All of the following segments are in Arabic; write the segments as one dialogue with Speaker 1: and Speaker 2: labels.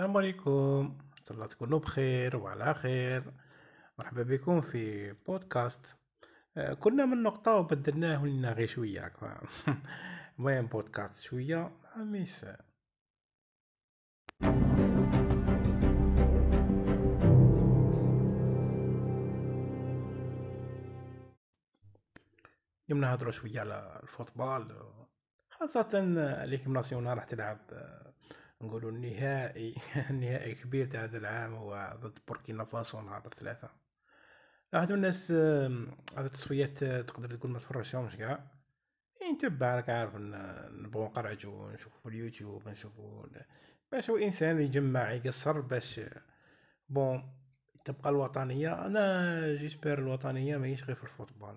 Speaker 1: السلام عليكم. الله تكونوا بخير وعلى خير. مرحبا بكم في بودكاست. آه، كنا من نقطة وبدلناه لنا غير شوية. المهم بودكاست شوية. ميس اليوم نهضروا شوية على الفوتبال. خاصة l'équipe nationale راح تلعب آه، نقولوا النهائي النهائي كبير تاع هذا العام هو ضد بوركينا فاسو نهار الثلاثة. واحد الناس هذا التصفيات آه، تقدر تقول ما تفرجهمش كاع. نتبع راك عارف نبغوا نفرجو نشوفو في اليوتيوب نشوفو باش هو إنسان يجمع يقصر باش bon تبقى الوطنية. أنا j'espère الوطنية ماهيش غير في ال football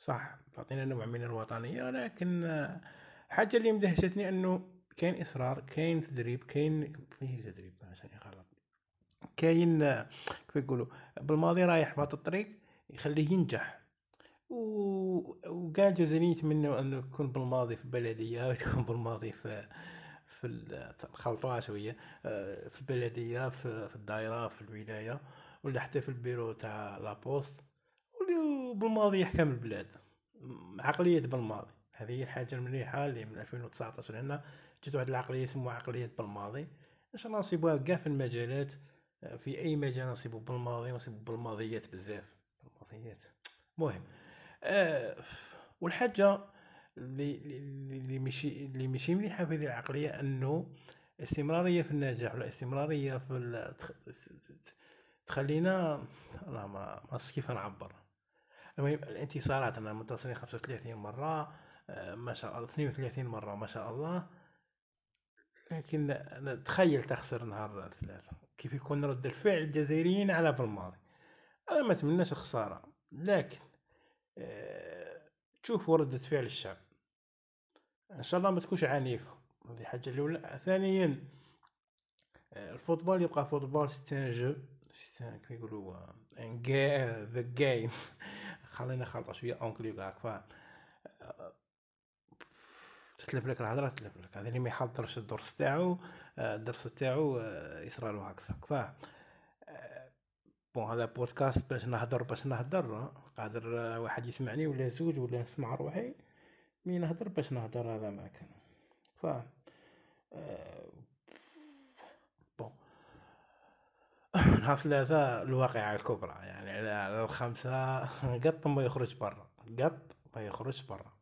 Speaker 1: صح تعطينا نوع من الوطنية لكن آه، حاجة اللي مدهشتني إنه كاين إصرار كاين تدريب كاين ماشي تدريب عشان غلط. كاين كيف يقولوا بالماضي رايح في الطريق يخليه ينجح. وكاع الجزائريين يتمنوا إنه يكون بالماضي في البلديه ويكون بالماضي في في خلطوها شوية آه، في البلدية في, في الدائره في الولاية ولا حتى في البيرو تاع لابوست وبالماضي يحكم البلاد. عقلية بالماضي. هذه هي الحاجة المليحة اللي من 2019 هنا جات واحد العقلية يسموها عقلية بالماضي. إن شاء الله نصيبوها كاع في المجالات في أي مجال نصيبو بالماضي نصيبو بالماضيات بزاف. بالماضيات. مهم. آه والحاجة اللي اللي ماشي اللي ماشي مليحة في هذه العقلية أنه الاستمراريه في النجاح والاستمراريه في تخلينا الله ما ما كيف نعبر. المهم الانتصارات أنا منتصرين 35 مرة ما شاء الله 32 مرة ما شاء الله. لكن تخيل تخسر نهار ثلاثة. كيف يكون رد الفعل الجزائريين على بالماضي أنا ما أتمناش خسارة. لكن أه تشوف ردة فعل الشعب. إن شاء الله ما تكونش عنيفة. هذه حاجة الأولى. ثانيا آه، ال football يبقى football c'est un jeu. c'est un كيف يقولوا the game خلينا نخلط شوية anglais وكاع تتلف لك الهضرة تتلف لك. هذا اللي ما يحضرش الدرس تاعو آه، الدرس تاعو آه، يصرى له هكذا. ف bon هذا بودكاست باش نهضر باش نهضر قادر واحد يسمعني ولا زوج ولا نسمع روحي مي نهضر باش نهضر هذا ما كان. ف بون. نهار ثلاثة الواقعة الكبرى يعني على الخمسة قط ما يخرج برا قط ما يخرج برا.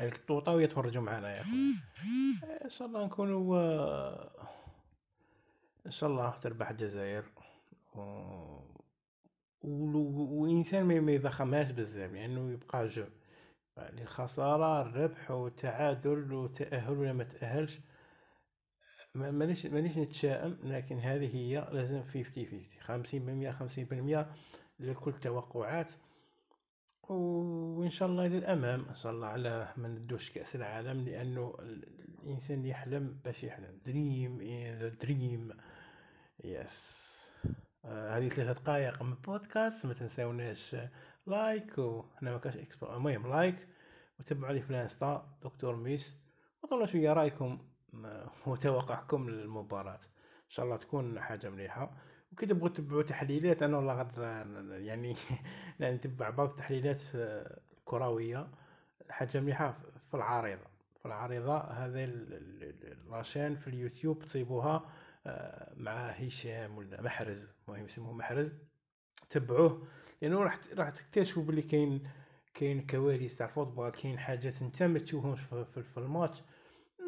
Speaker 1: الطوطة ويتفرجوا معنا يا أخي. إن شاء الله نكونوا إن شاء الله تربح الجزائر. و... وإنسان ما يضخمهاش بزاف لأنه يعني يبقى jeu. يعني الخسارة الربح والتعادل والتأهل ولا ما تأهلش مانيش مانيش نتشائم لكن هذه هي لازم fifty fifty خمسين بالمية خمسين بالمية لكل التوقعات. وإن شاء الله إلى الأمام إن شاء الله على ما ندوش كأس العالم لأنه الإنسان يحلم باش يحلم. dream the dream yes. هذه ثلاثة دقائق من بودكاست ما تنساوناش like وهنا ما كاش المهم لايك وتبعوا لي في ال Insta دكتور ميس وطلعوا شوية رأيكم وتوقعكم للمباراة. إن شاء الله تكون حاجة مليحة. وكي تبغوا تتبعوا تحليلات أنا والله غير يعني نتبع بعض التحليلات الكروية حاجة مليحة في العارضه في العارضه هذا la chaîne في اليوتيوب تصيبوها آه، مع هشام ولا محرز المهم يسموه محرز. تبعوه لأنه راح راح تكتشفوا بلي كاين كاين كواليس تاع ال football كاين حاجات أنت ما تشوفهمش في, الماتش.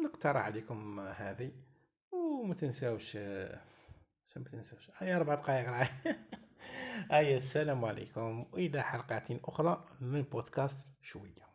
Speaker 1: نقترح عليكم هذه وما تنساوش عشان ما تنساوش هيا أربع دقائق هيا السلام عليكم. والى حلقات أخرى من بودكاست شوية.